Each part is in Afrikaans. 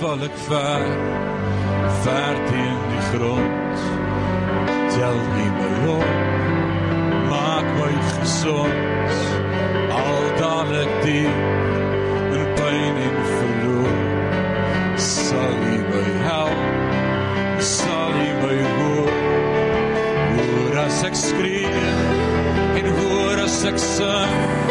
val ek ver, ver teen die grond. Tel nie my op, maak my gezond, al daar ek diep in pijn en verloor. Sal jy my help, sal jy my hoor, hoor as ek skree en hoor as ek sing,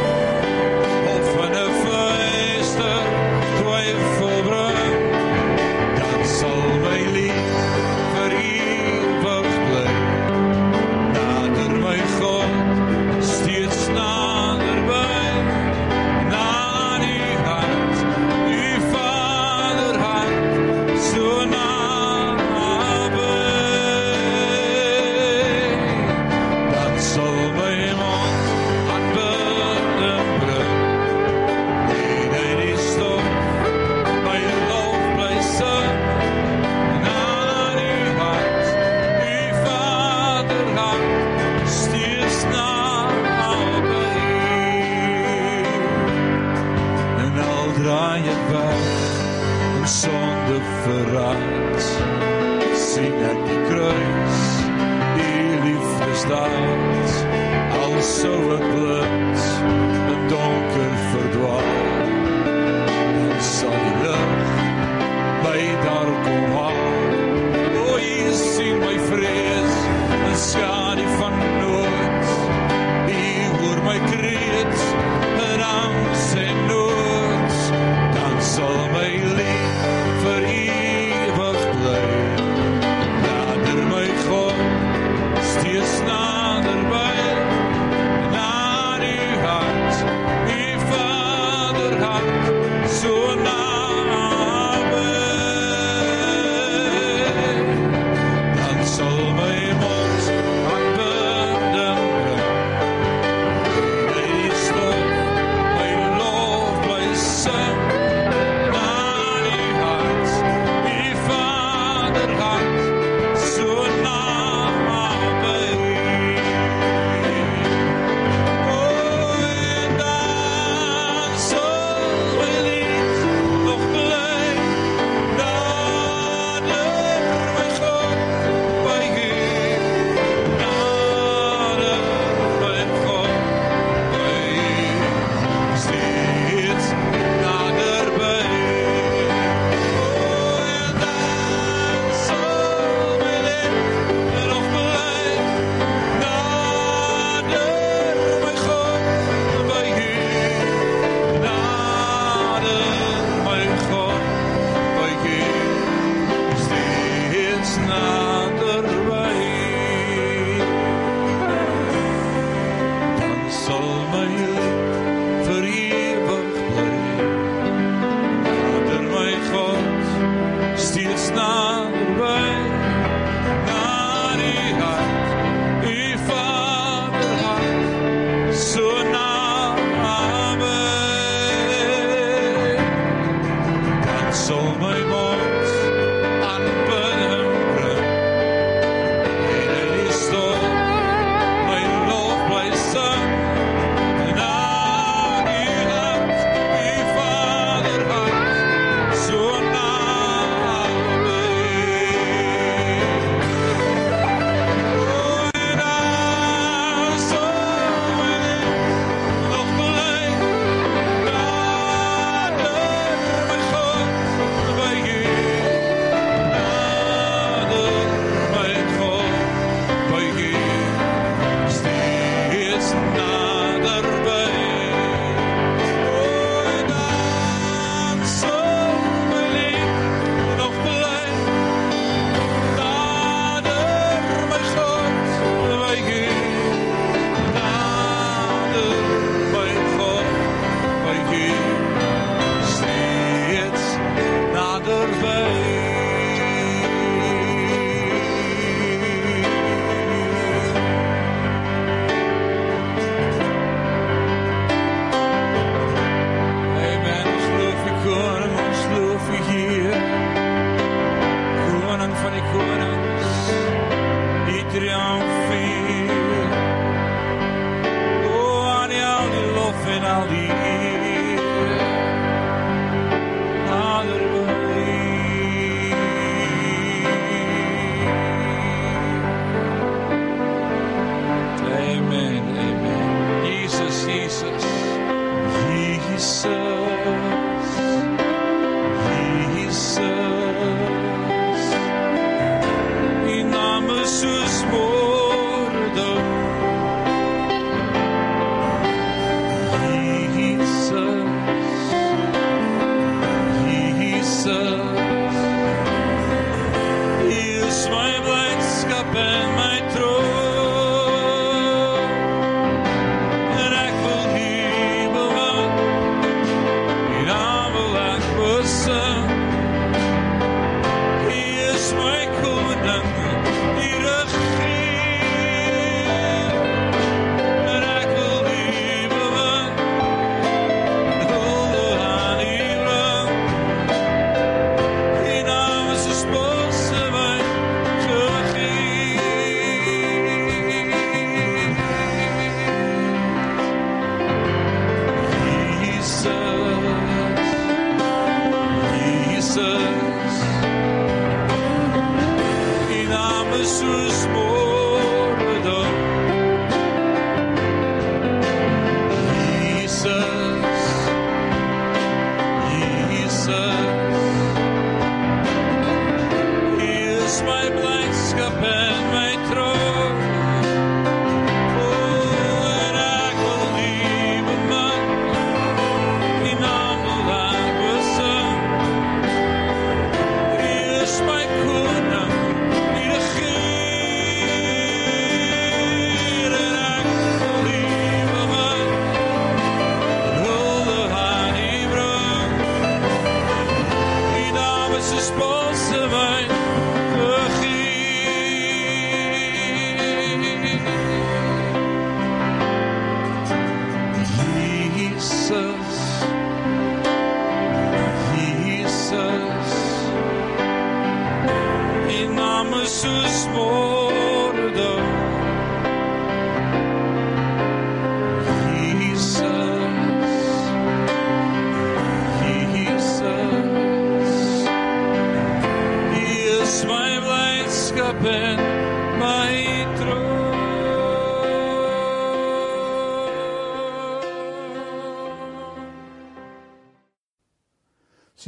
say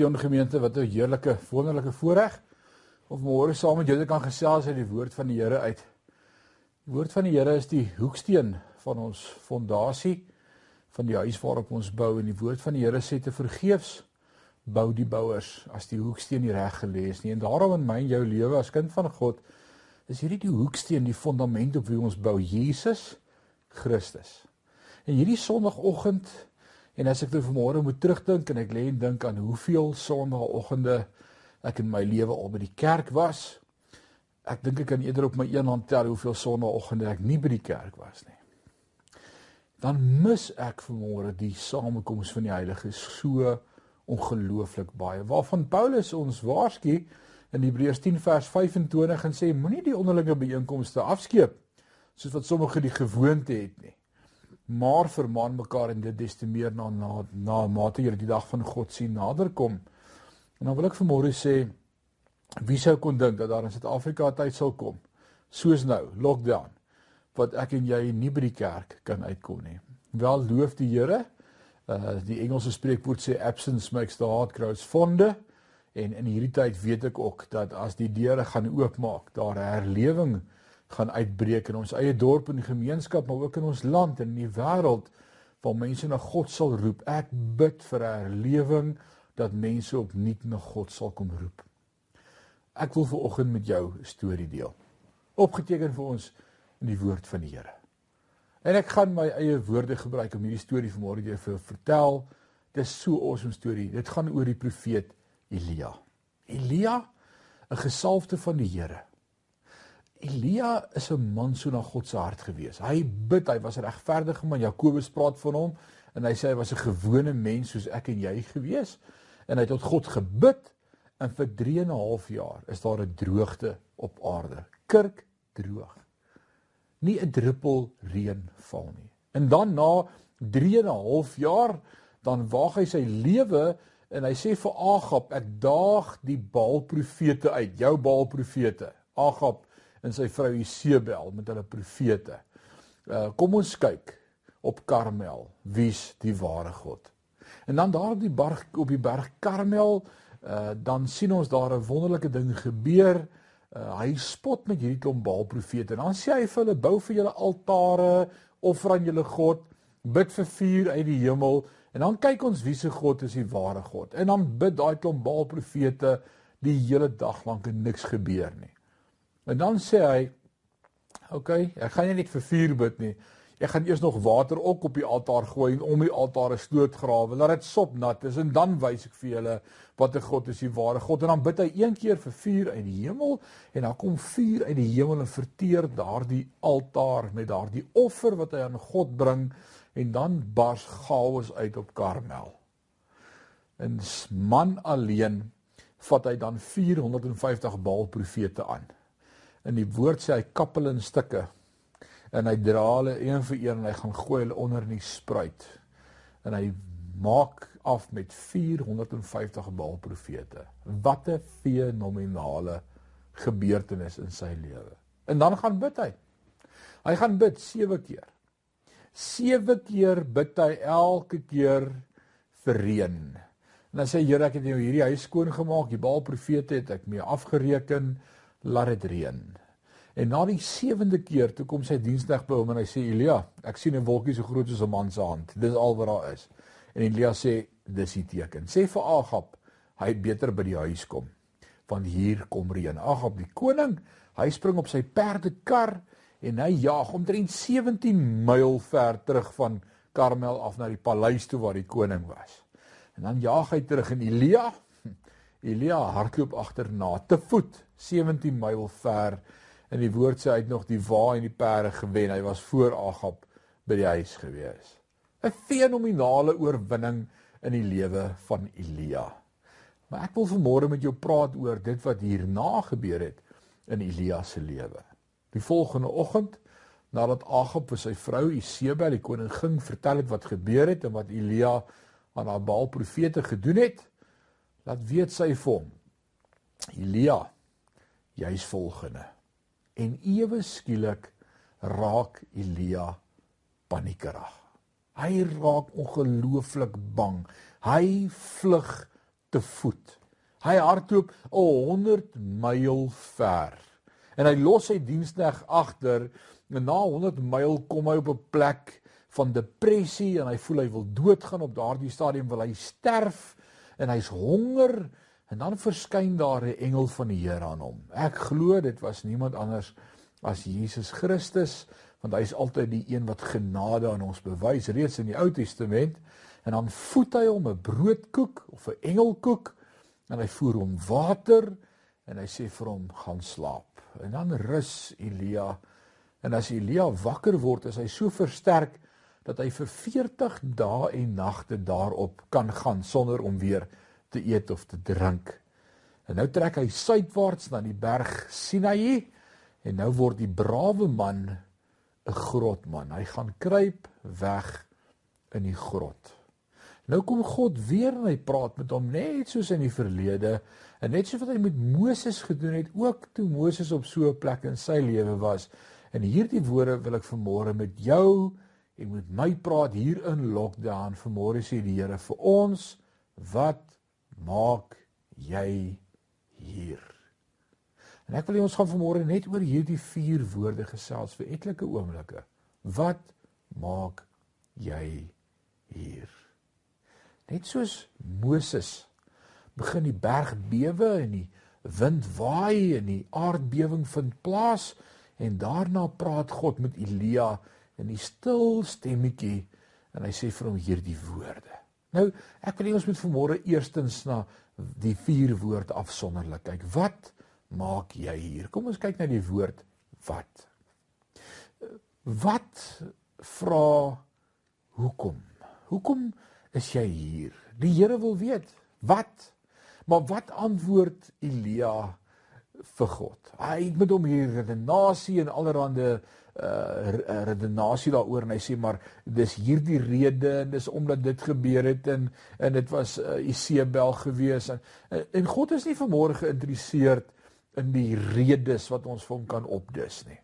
Sion gemeente, wat 'n heerlike, wonderlike voorreg om môre saam met julle kan gesels uit die woord van die Here uit. Die woord van die Here is die hoeksteen van ons fondasie van die huis waarop ons bou en die woord van die Here sê te vergeefs bou die bouers as die hoeksteen nie reg gelê is nie. En daarom in my en jou lewe as kind van God is hierdie die hoeksteen, die fondament op wie ons bou, Jesus Christus. En hierdie sonoggend En as ek nou vanmôre moet terugdink en ek lê en dink aan hoeveel sonnaandoggende ek in my lewe al by die kerk was, ek dink ek kan eerder op my een hand tel hoeveel sonnaandoggende ek nie by die kerk was nie. Dan mis ek vanmôre die samekoms van die heiliges so ongelooflik baie. Waarvan Paulus ons waarsku in Hebreërs 10 vers 25 en sê moenie die onderlinge byeenkomste afskeep soos wat sommige die gewoonte het nie maar vermaan mekaar en dit des te meer na na na mate jy die dag van God sien naderkom. En dan wil ek vanmôre sê wie sou kon dink dat daar in Suid-Afrika tyd sal kom soos nou, lockdown, wat ek en jy nie by die kerk kan uitkom nie. Wel loof die Here. Uh die Engelse spreekwoord sê absence makes the heart grow fonder en in hierdie tyd weet ek ook dat as die deure gaan oopmaak, daar herlewing gaan uitbreek in ons eie dorp en gemeenskap maar ook in ons land en in die wêreld waar mense na God sal roep. Ek bid vir 'n herlewing dat mense opnuut na God sal kom roep. Ek wil ver oggend met jou 'n storie deel. Opgeteken vir ons in die woord van die Here. En ek gaan my eie woorde gebruik om hierdie storie vanmôre vir jou vertel. Dit is so 'n awesome storie. Dit gaan oor die profeet Elia. Elia, 'n gesalfde van die Here. Elia is 'n man so na God se hart gewees. Hy bid, hy was 'n regverdige man. Jakobus praat van hom en hy sê hy was 'n gewone mens soos ek en jy gewees en hy het tot God gebid en vir 3 en 'n half jaar is daar 'n droogte op aarde. Kirk droog. Nie 'n druppel reën val nie. En dan na 3 en 'n half jaar dan waag hy sy lewe en hy sê vir Agab ek daag die Baal profete uit, jou Baal profete. Agab en sy vrou Isebel met hulle profete. Uh kom ons kyk op Karmel, wie's die ware God. En dan daar op die berg op die berg Karmel, uh dan sien ons daar 'n wonderlike ding gebeur. Uh hy spot met hierdie klomp Baal profete. En dan sê hy vir hulle bou vir julle altare, offer aan julle God, bid vir vuur uit die hemel en dan kyk ons wie se God is die ware God. En dan bid daai klomp Baal profete die hele dag lank en niks gebeur nie. En dan sê hy: "Oké, okay, ek gaan nie net vir vuur bid nie. Ek gaan eers nog water ook op die altaar gooi en om die altaar 'n sloot grawe, laat dit sopnat is en dan wys ek vir julle wat 'n God is, die ware God." En dan bid hy een keer vir vuur uit die hemel en dan kom vuur uit die hemel en verteer daardie altaar met daardie offer wat hy aan God bring en dan bars chaos uit op Karmel. En man alleen vat hy dan 450 Baal profete aan in die woord sê hy kap hulle in stukke en hy dra hulle een vir een en hy gaan gooi hulle onder in die spruit en hy maak af met 450 Baal profete. Wat 'n fenominale gebeurtenis in sy lewe. En dan gaan bid hy. Hy gaan bid 7 keer. 7 keer bid hy elke keer vir reën. En dan sê Here ek het nou hierdie huis skoon gemaak, die Baal profete het ek mee afgereken laat dit reën. En na die sewende keer toe kom sy diensdag by hom en hy sê Elia, ek sien 'n wolkie so groot soos 'n man se hand. Dis al wat daar is. En Elia sê dis die teken. Sê vir Agab, hy beter by die huis kom. Want hier kom reën. Agab die koning, hy spring op sy perdekar en hy jaag omtrent 17 myl ver terug van Karmel af na die paleis toe waar die koning was. En dan jaag hy terug en Elia Elia hardloop agterna te voet 17 myl ver en die woord sê hy het nog die wa en die perde gewen. Hy was voor Agab by die huis gewees. 'n Fenominale oorwinning in die lewe van Elia. Maar ek wil vanmôre met jou praat oor dit wat hierna gebeur het in Elia se lewe. Die volgende oggend nadat Agab vir sy vrou Isebel die koningin vertel het wat gebeur het en wat Elia aan haar Baal profete gedoen het, laat weet sy vir hom: Elia, jy's volgende. En ewe skielik raak Elia paniekerig. Hy raak ongelooflik bang. Hy vlug te voet. Hy hardloop 100 myl ver. En hy los sy diensneg agter. En na 100 myl kom hy op 'n plek van depressie en hy voel hy wil doodgaan op daardie stadium wil hy sterf en hy's honger en dan verskyn daar 'n engel van die Here aan hom. Ek glo dit was niemand anders as Jesus Christus want hy is altyd die een wat genade aan ons bewys reeds in die Ou Testament en dan voed hy hom 'n broodkoek of 'n engelkoek en hy voer hom water en hy sê vir hom gaan slaap. En dan rus Elia en as Elia wakker word is hy so versterk dat hy vir 40 dae en nagte daarop kan gaan sonder om weer te eet of te drink. En nou trek hy suidwaarts na die berg Sinai en nou word die brawe man 'n grotman. Hy gaan kruip weg in die grot. Nou kom God weer en hy praat met hom net soos in die verlede en net soos wat hy met Moses gedoen het, ook toe Moses op so 'n plek in sy lewe was. En hierdie woorde wil ek vanmôre met jou en met my praat hier in lockdown. Vanmôre sê die Here vir ons, wat maak jy hier? En ek wil hê ons gaan vanmôre net oor hierdie vier woorde gesels vir etlike oomblikke. Wat maak jy hier? Net soos Moses begin die berg bewe en die wind waai en die aardbewing vind plaas en daarna praat God met Elia in die stil stemmetjie en hy sê vir hom hierdie woorde. Nou, ek wil hê ons moet vanmôre eerstens na die vier woorde afsonderlik kyk. Wat maak jy hier? Kom ons kyk na die woord wat. Wat vra hoekom? Hoekom is jy hier? Die Here wil weet. Wat? Maar wat antwoord Elia vir God? Hy het met hom hier redenasie en allerlei uh redenasie daaroor en hy sê maar dis hierdie rede en dis omdat dit gebeur het en en dit was uh, Isebel gewees en en God is nie vanmôre geïnteresseerd in die redes wat ons vir hom kan opdis nie.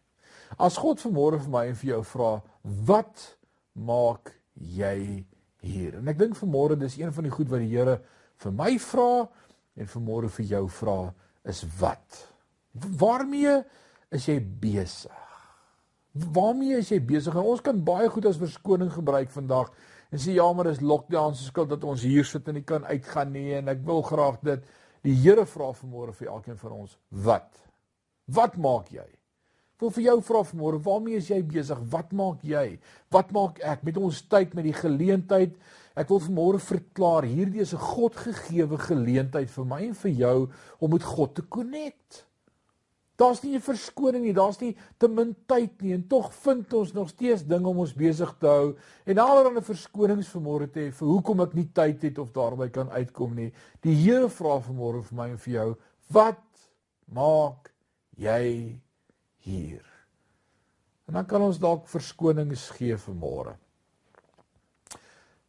As God vanmôre vir my en vir jou vra, wat maak jy hier? En ek dink vanmôre dis een van die goed wat die Here vir my vra en vanmôre vir jou vra is wat? Waarmee is jy besig? Waarmee is jy besig? En ons kan baie goed as verskoning gebruik vandag en sê ja, maar dis lockdown se skuld dat ons hier sit en nie kan uitgaan nie en ek wil graag dit. Die Here vra vanmôre vir elkeen van ons, wat? Wat maak jy? Ek wil vir jou vra vanmôre, waarmee is jy besig? Wat maak jy? Wat maak ek met ons tyd met die geleentheid? Ek wil vanmôre verklaar, hierdie is 'n Godgegewe geleentheid vir my en vir jou om met God te connect. Daar's nie 'n verskoning nie, daar's nie te min tyd nie en tog vind ons nog steeds dinge om ons besig te hou en allerlei verskonings môre te hê vir hoekom ek nie tyd het of daarby kan uitkom nie. Die Here vra vanmôre vir my en vir jou, wat maak jy hier? En dan kan ons dalk verskonings gee vir môre.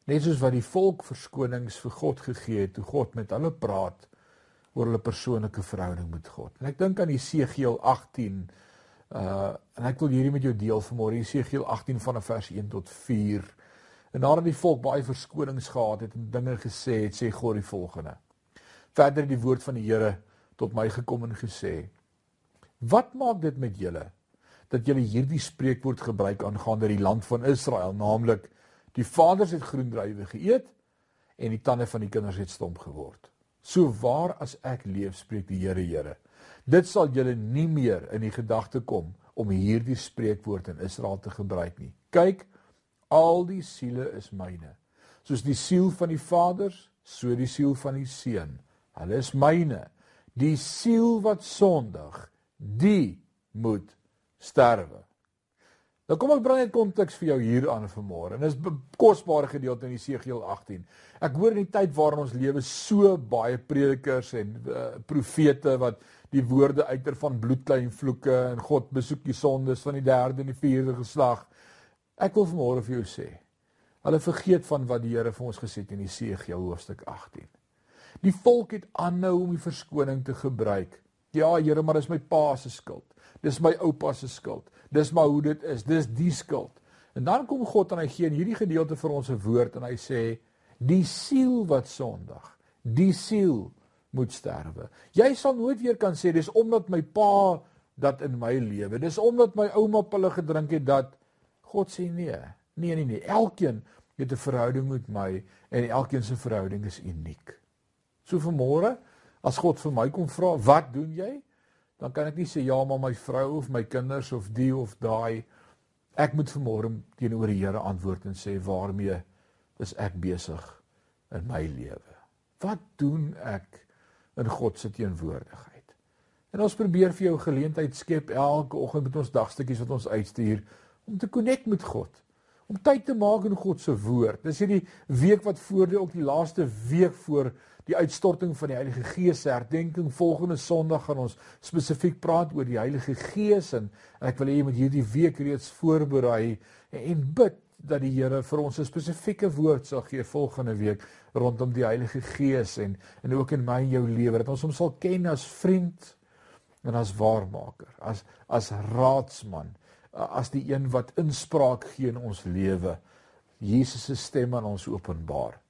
Net soos wat die volk verskonings vir God gegee het toe God met hulle praat oor hulle persoonlike verhouding met God. En ek dink aan Jesegiel 18 uh en ek wil hierdie met jou deel vanmôre Jesegiel 18 vanaf vers 1 tot 4. En nadat die volk baie verskonings gehad het en dinge gesê het, sê God die volgende. Verder die woord van die Here tot my gekom en gesê: Wat maak dit met julle dat julle hierdie spreekwoord gebruik aangaande die land van Israel, naamlik die vaders het groendruiwe geëet en die tande van die kinders het stomp geword. So waar as ek leef, spreek die Here, Here. Dit sal julle nie meer in die gedagte kom om hierdie spreekwoord in Israel te gebruik nie. Kyk, al die siele is myne. Soos die siel van die vaders, so die siel van die seun Hulle is myne. Die siel wat sondig, die moet sterwe. Nou kom ek bring net konteks vir jou hier aan vanmôre. En dis 'n kosbare gedeelte in Jesegiel 18. Ek hoor in die tyd waarin ons lewe so baie predikers en uh, profete wat die woorde uiter van bloedklein vloeke en God besoek die sondes van die derde en die vierde geslag. Ek wil vanmôre vir jou sê, hulle vergeet van wat die Here vir ons gesê het in Jesegiel hoofstuk 18. Die volk het aanhou om die verskoning te gebruik. Ja, Here, maar dis my pa se skuld. Dis my oupa se skuld. Dis maar hoe dit is. Dis die skuld. En dan kom God en hy gee in hierdie gedeelte vir ons 'n woord en hy sê die siel wat sondig, die siel moet sterwe. Jy sal nooit weer kan sê dis omdat my pa dat in my lewe. Dis omdat my ouma pille gedrink het dat God sê nee. Nee nee nee. Elkeen het 'n verhouding met my en elkeen se verhouding is uniek. So vanmôre as God vir my kom vra, "Wat doen jy?" dan kan ek nie sê ja maar my vrou of my kinders of die of daai ek moet vanmôre teenoor die Here antwoord en sê waarmee is ek besig in my lewe. Wat doen ek in God se teenwoordigheid? En ons probeer vir jou geleentheid skep elke oggend met ons dagstukkies wat ons uitstuur om te connect met God om tyd te maak in God se woord. Dis hierdie week wat voor die ook die laaste week voor die uitstorting van die Heilige Gees herdenking. Volgende Sondag gaan ons spesifiek praat oor die Heilige Gees en, ek wil hê jy moet hierdie week reeds voorberei en bid dat die Here vir ons 'n spesifieke woord sal gee volgende week rondom die Heilige Gees en en ook in my en jou lewe dat ons hom sal ken as vriend en as waarmaker, as as raadsman, as die een wat inspraak gee in ons lewe. Jesus se stem aan ons openbaar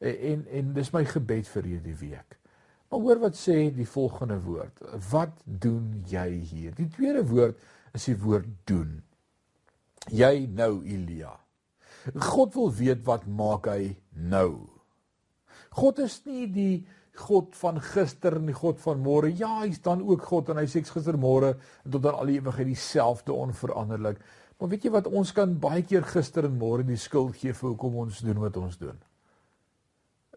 en en dis my gebed vir hierdie week. Maar hoor wat sê die volgende woord. Wat doen jy hier? Die tweede woord is die woord doen. Jy nou Elia. God wil weet wat maak hy nou? God is nie die God van gister en die God van môre. Ja, hy's dan ook God en hy sê gister, môre en tot aan al die ewigheid dieselfde onveranderlik. Maar weet jy wat ons kan baie keer gister en môre die skuld gee vir hoekom ons doen wat ons doen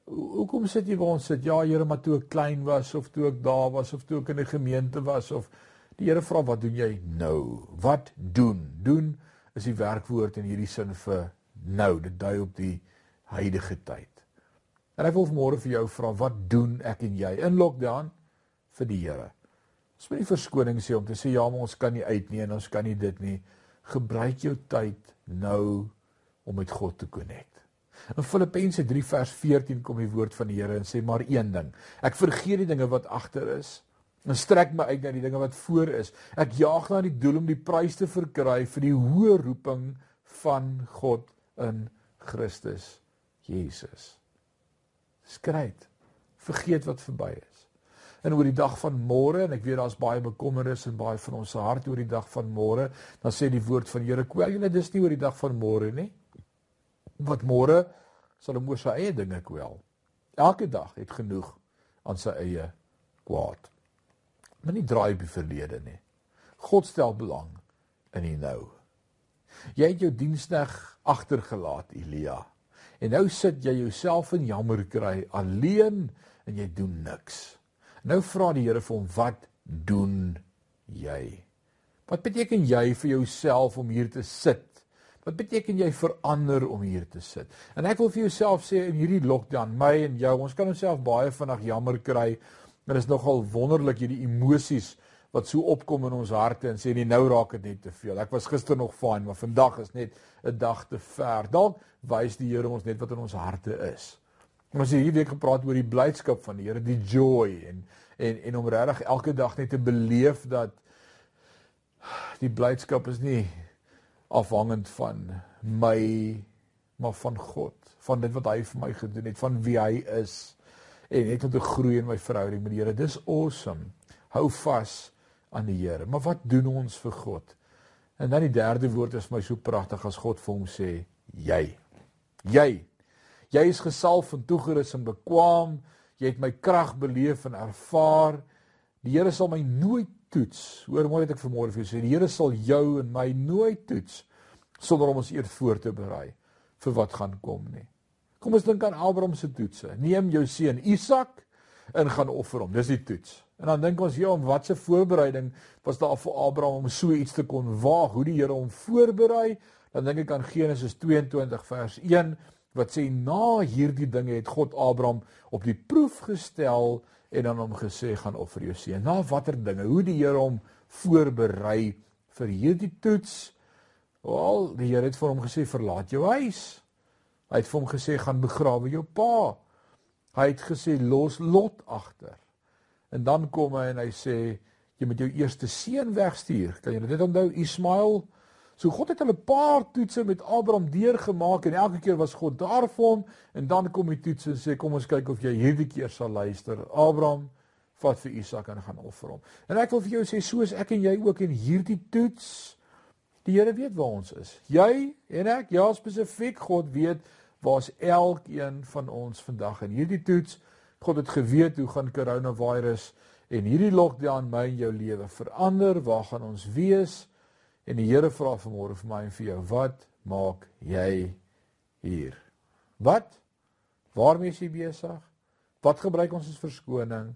hoekom sit jy waar ons sit? Ja, Here, maar toe ek klein was of toe ek daar was of toe ek in 'n gemeente was of die Here vra wat doen jy nou? Wat doen? Doen is die werkwoord in hierdie sin vir nou. Dit dui op die huidige tyd. En ek wil vanmôre vir jou vra, wat doen ek en jy in lockdown vir die Here? Ons moet nie verskoning sê om te sê ja, maar ons kan nie uit nie en ons kan nie dit nie. Gebruik jou tyd nou om met God te connect. In Filippense 3 vers 14 kom die woord van die Here en sê maar een ding. Ek vergeet die dinge wat agter is en strek my uit na die dinge wat voor is. Ek jaag na die doel om die prys te verkry vir die hoë roeping van God in Christus Jesus. Skryt. Vergeet wat verby is. En oor die dag van môre en ek weet daar's baie bekommernis en baie van ons hart oor die dag van môre, dan sê die woord van Here kwel julle dis nie oor die dag van môre nie wat môre sal hom oor sy eie dinge kwel. Elke dag het genoeg aan sy eie kwaad. Maar nie draai op die verlede nie. God stel belang in die nou. Jy het jou diensneg agtergelaat, Elia. En nou sit jy jouself in jammer kry alleen en jy doen niks. Nou vra die Here vir hom, "Wat doen jy?" Wat beteken jy vir jouself om hier te sit Wat beteken jy verander om hier te sit? En ek wil vir jouself sê in hierdie lockdown, my en jou, ons kan onsself baie vinnig jammer kry. Dit is nogal wonderlik hierdie emosies wat so opkom in ons harte en sê nee nou raak dit net te veel. Ek was gister nog fyn, maar vandag is net 'n dag te ver. Dalk wys die Here ons net wat in ons harte is. Ons het hierdie week gepraat oor die blydskap van die Here, die joy en en en om regtig elke dag net te beleef dat die blydskap is nie afhangend van my maar van God, van dit wat hy vir my gedoen het, van wie hy is en net om te groei in my verhouding met die Here. Dis awesome. Hou vas aan die Here. Maar wat doen ons vir God? En dan die derde woord is my so pragtig as God vir hom sê, jy. Jy. Jy is gesalf en toegerus en bekwam. Jy het my krag beleef en ervaar. Die Here sal my nooit toets. Hoor mooi wat ek vanmôre vir jou sê. Die Here sal jou en my nooit toets sonder om ons eers voor te berei vir wat gaan kom nie. Kom ons dink aan Abraham se toetse. Neem jou seun Isak in gaan offer hom. Dis die toets. En dan dink ons ja, om watse voorbereiding was daar vir Abraham om so iets te kon waag, hoe die Here hom voorberei? Dan dink ek aan Genesis 22 vers 1 wat sê na hierdie dinge het God Abraham op die proef gestel en dan hom gesê gaan offer jou seun. Na watter dinge? Hoe die Here hom voorberei vir hierdie toets? Wel, die Here het vir hom gesê verlaat jou huis. Hy het vir hom gesê gaan begrawe jou pa. Hy het gesê los Lot agter. En dan kom hy en hy sê jy moet jou eerste seun wegstuur. Kan jy dit onthou Ismael? So God het hulle 'n paar toetse met Abraham deurgemaak en elke keer was God daar vir hom en dan kom die toets en sê kom ons kyk of jy hierdie keer sal luister. Abraham vat vir Isak en gaan offer hom. En ek wil vir jou sê soos ek en jy ook in hierdie toets die Here weet waar ons is. Jy en ek, ja spesifiek God weet waar's elkeen van ons vandag in hierdie toets. God het geweet hoe gaan coronavirus en hierdie lockdown my en jou lewe verander. Waar gaan ons wees? En die Here vra vanmôre vir my en vir jou, wat maak jy hier? Wat? Waarmee is jy besig? Wat gebruik ons as verskoning?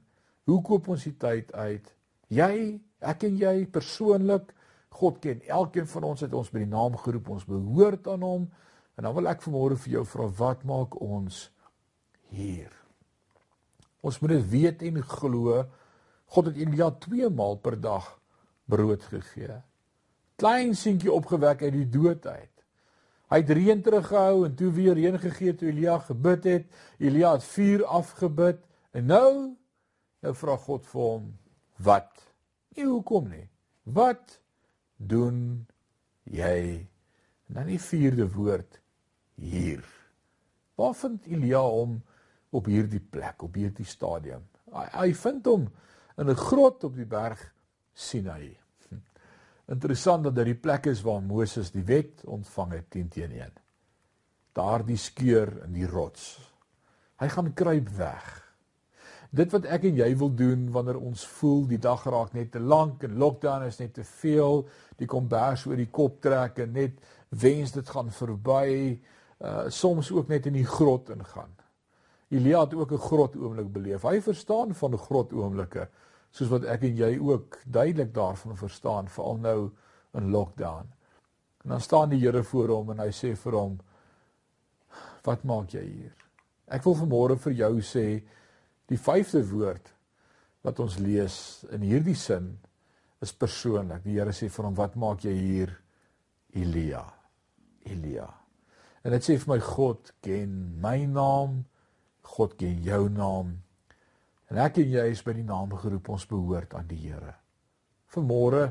Hoe koop ons die tyd uit? Jy, ek en jy persoonlik, God ken elkeen van ons het ons by die naam geroep, ons behoort aan hom. En dan wil ek vanmôre vir jou vra, wat maak ons hier? Ons moet dit weet en glo. God het Elia 2 maal per dag brood gegee klein seentjie opgewek uit die dood uit. Hy het reën teruggehou en toe weer reën gegee toe Elia gebid het. Elia het vuur afgebid en nou nou vra God vir hom wat? Nie hoekom nie. Wat doen jy? En dan die vierde woord hier. Waar vind Elia hom op hierdie plek, op hierdie stadium? Hy, hy vind hom in 'n grot op die berg Sinai. Interessant dat dit die plek is waar Moses die wet ontvang het 10 teen 1. Daardie skeur in die rots. Hy gaan kruip weg. Dit wat ek en jy wil doen wanneer ons voel die dag raak net te lank en lockdown is net te veel, die kombers oor die kop trek en net wens dit gaan verby, uh soms ook net in die grot ingaan. Elia het ook 'n grot oomblik beleef. Hy verstaan van grot oomblikke soos wat ek en jy ook duidelik daarvan verstaan veral nou in lockdown. En dan staan die Here voor hom en hy sê vir hom: "Wat maak jy hier?" Ek wil vanmôre vir jou sê die vyfde woord wat ons lees in hierdie sin is persoonlik. Die Here sê vir hom: "Wat maak jy hier, Elia?" Elia. En dit sê vir my God ken my naam. God ken jou naam. En ek en jy is by die naam geroep, ons behoort aan die Here. Vanmôre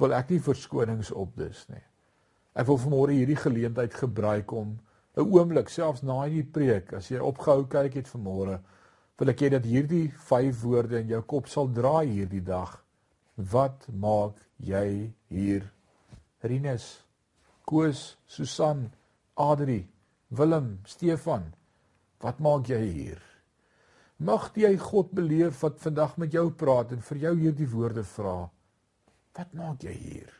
wil ek nie verskonings opdis nie. Ek wil vanmôre hierdie geleentheid gebruik om 'n oomblik selfs na hierdie preek, as jy opgehou kyk het vanmôre, wil ek hê dat hierdie vyf woorde in jou kop sal draai hierdie dag. Wat maak jy hier? Rinus, Koos, Susan, Adri, Willem, Stefan. Wat maak jy hier? Mag jy God beleef wat vandag met jou praat en vir jou hierdie woorde vra. Wat maak jy hier?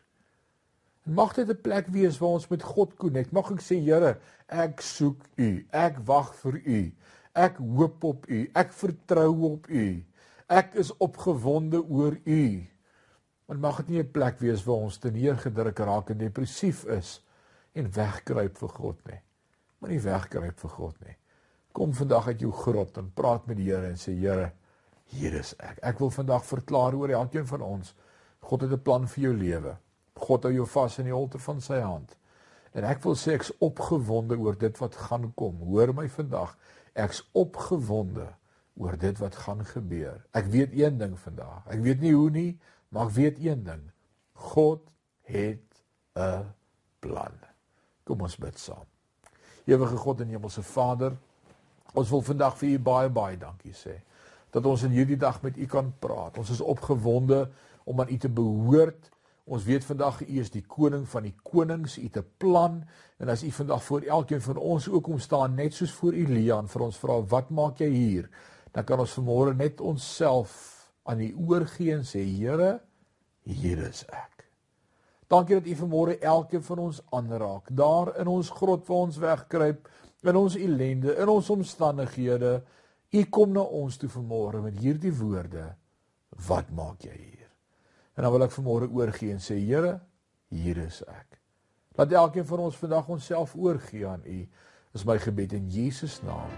En mag dit 'n plek wees waar ons met God konnek. Mag ek sê Here, ek soek U. Ek wag vir U. Ek hoop op U. Ek vertrou op U. Ek is opgewonde oor U. En mag dit nie 'n plek wees waar ons te neergedruk raak en depressief is en wegkruip vir God nie. Moenie wegkruip vir God nie. Kom vandag uit jou grot en praat met die Here en sê Here, hier is ek. Ek wil vandag verklaar oor elkeen van ons. God het 'n plan vir jou lewe. God hou jou vas in die holte van sy hand. En ek wil sê ek's opgewonde oor dit wat gaan kom. Hoor my vandag. Ek's opgewonde oor dit wat gaan gebeur. Ek weet een ding vandag. Ek weet nie hoe nie, maar ek weet een ding. God het 'n plan. Kom ons bid saam. Ewige God en Hemelse Vader, Ons wil vandag vir u baie baie dankie sê dat ons in hierdie dag met u kan praat. Ons is opgewonde om aan u te behoort. Ons weet vandag u is die koning van die konings, u 'n plan en as u vandag voor elkeen van ons ook kom staan net soos voor Elia en vir ons vra wat maak jy hier? Dan kan ons vanmôre net onsself aan u oorgee en sê Here, hier is ek. Dankie dat u vanmôre elkeen van ons aanraak. Daar in ons grot waar ons wegkruip, in ons ellende, in ons omstandighede. U kom na ons toe vanmôre met hierdie woorde. Wat maak jy hier? En dan wil ek vanmôre oorgee en sê Here, hier is ek. Laat elkeen van ons vandag onsself oorgee aan U. Is my gebed in Jesus naam.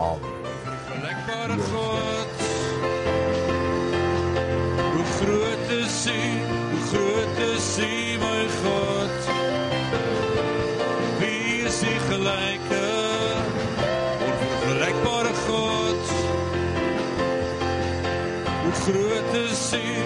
Amen. Vergelykbare God. Hoe groot is U? God? Wie is U gelyke? Onvergelykbare God. Hoe groot is U?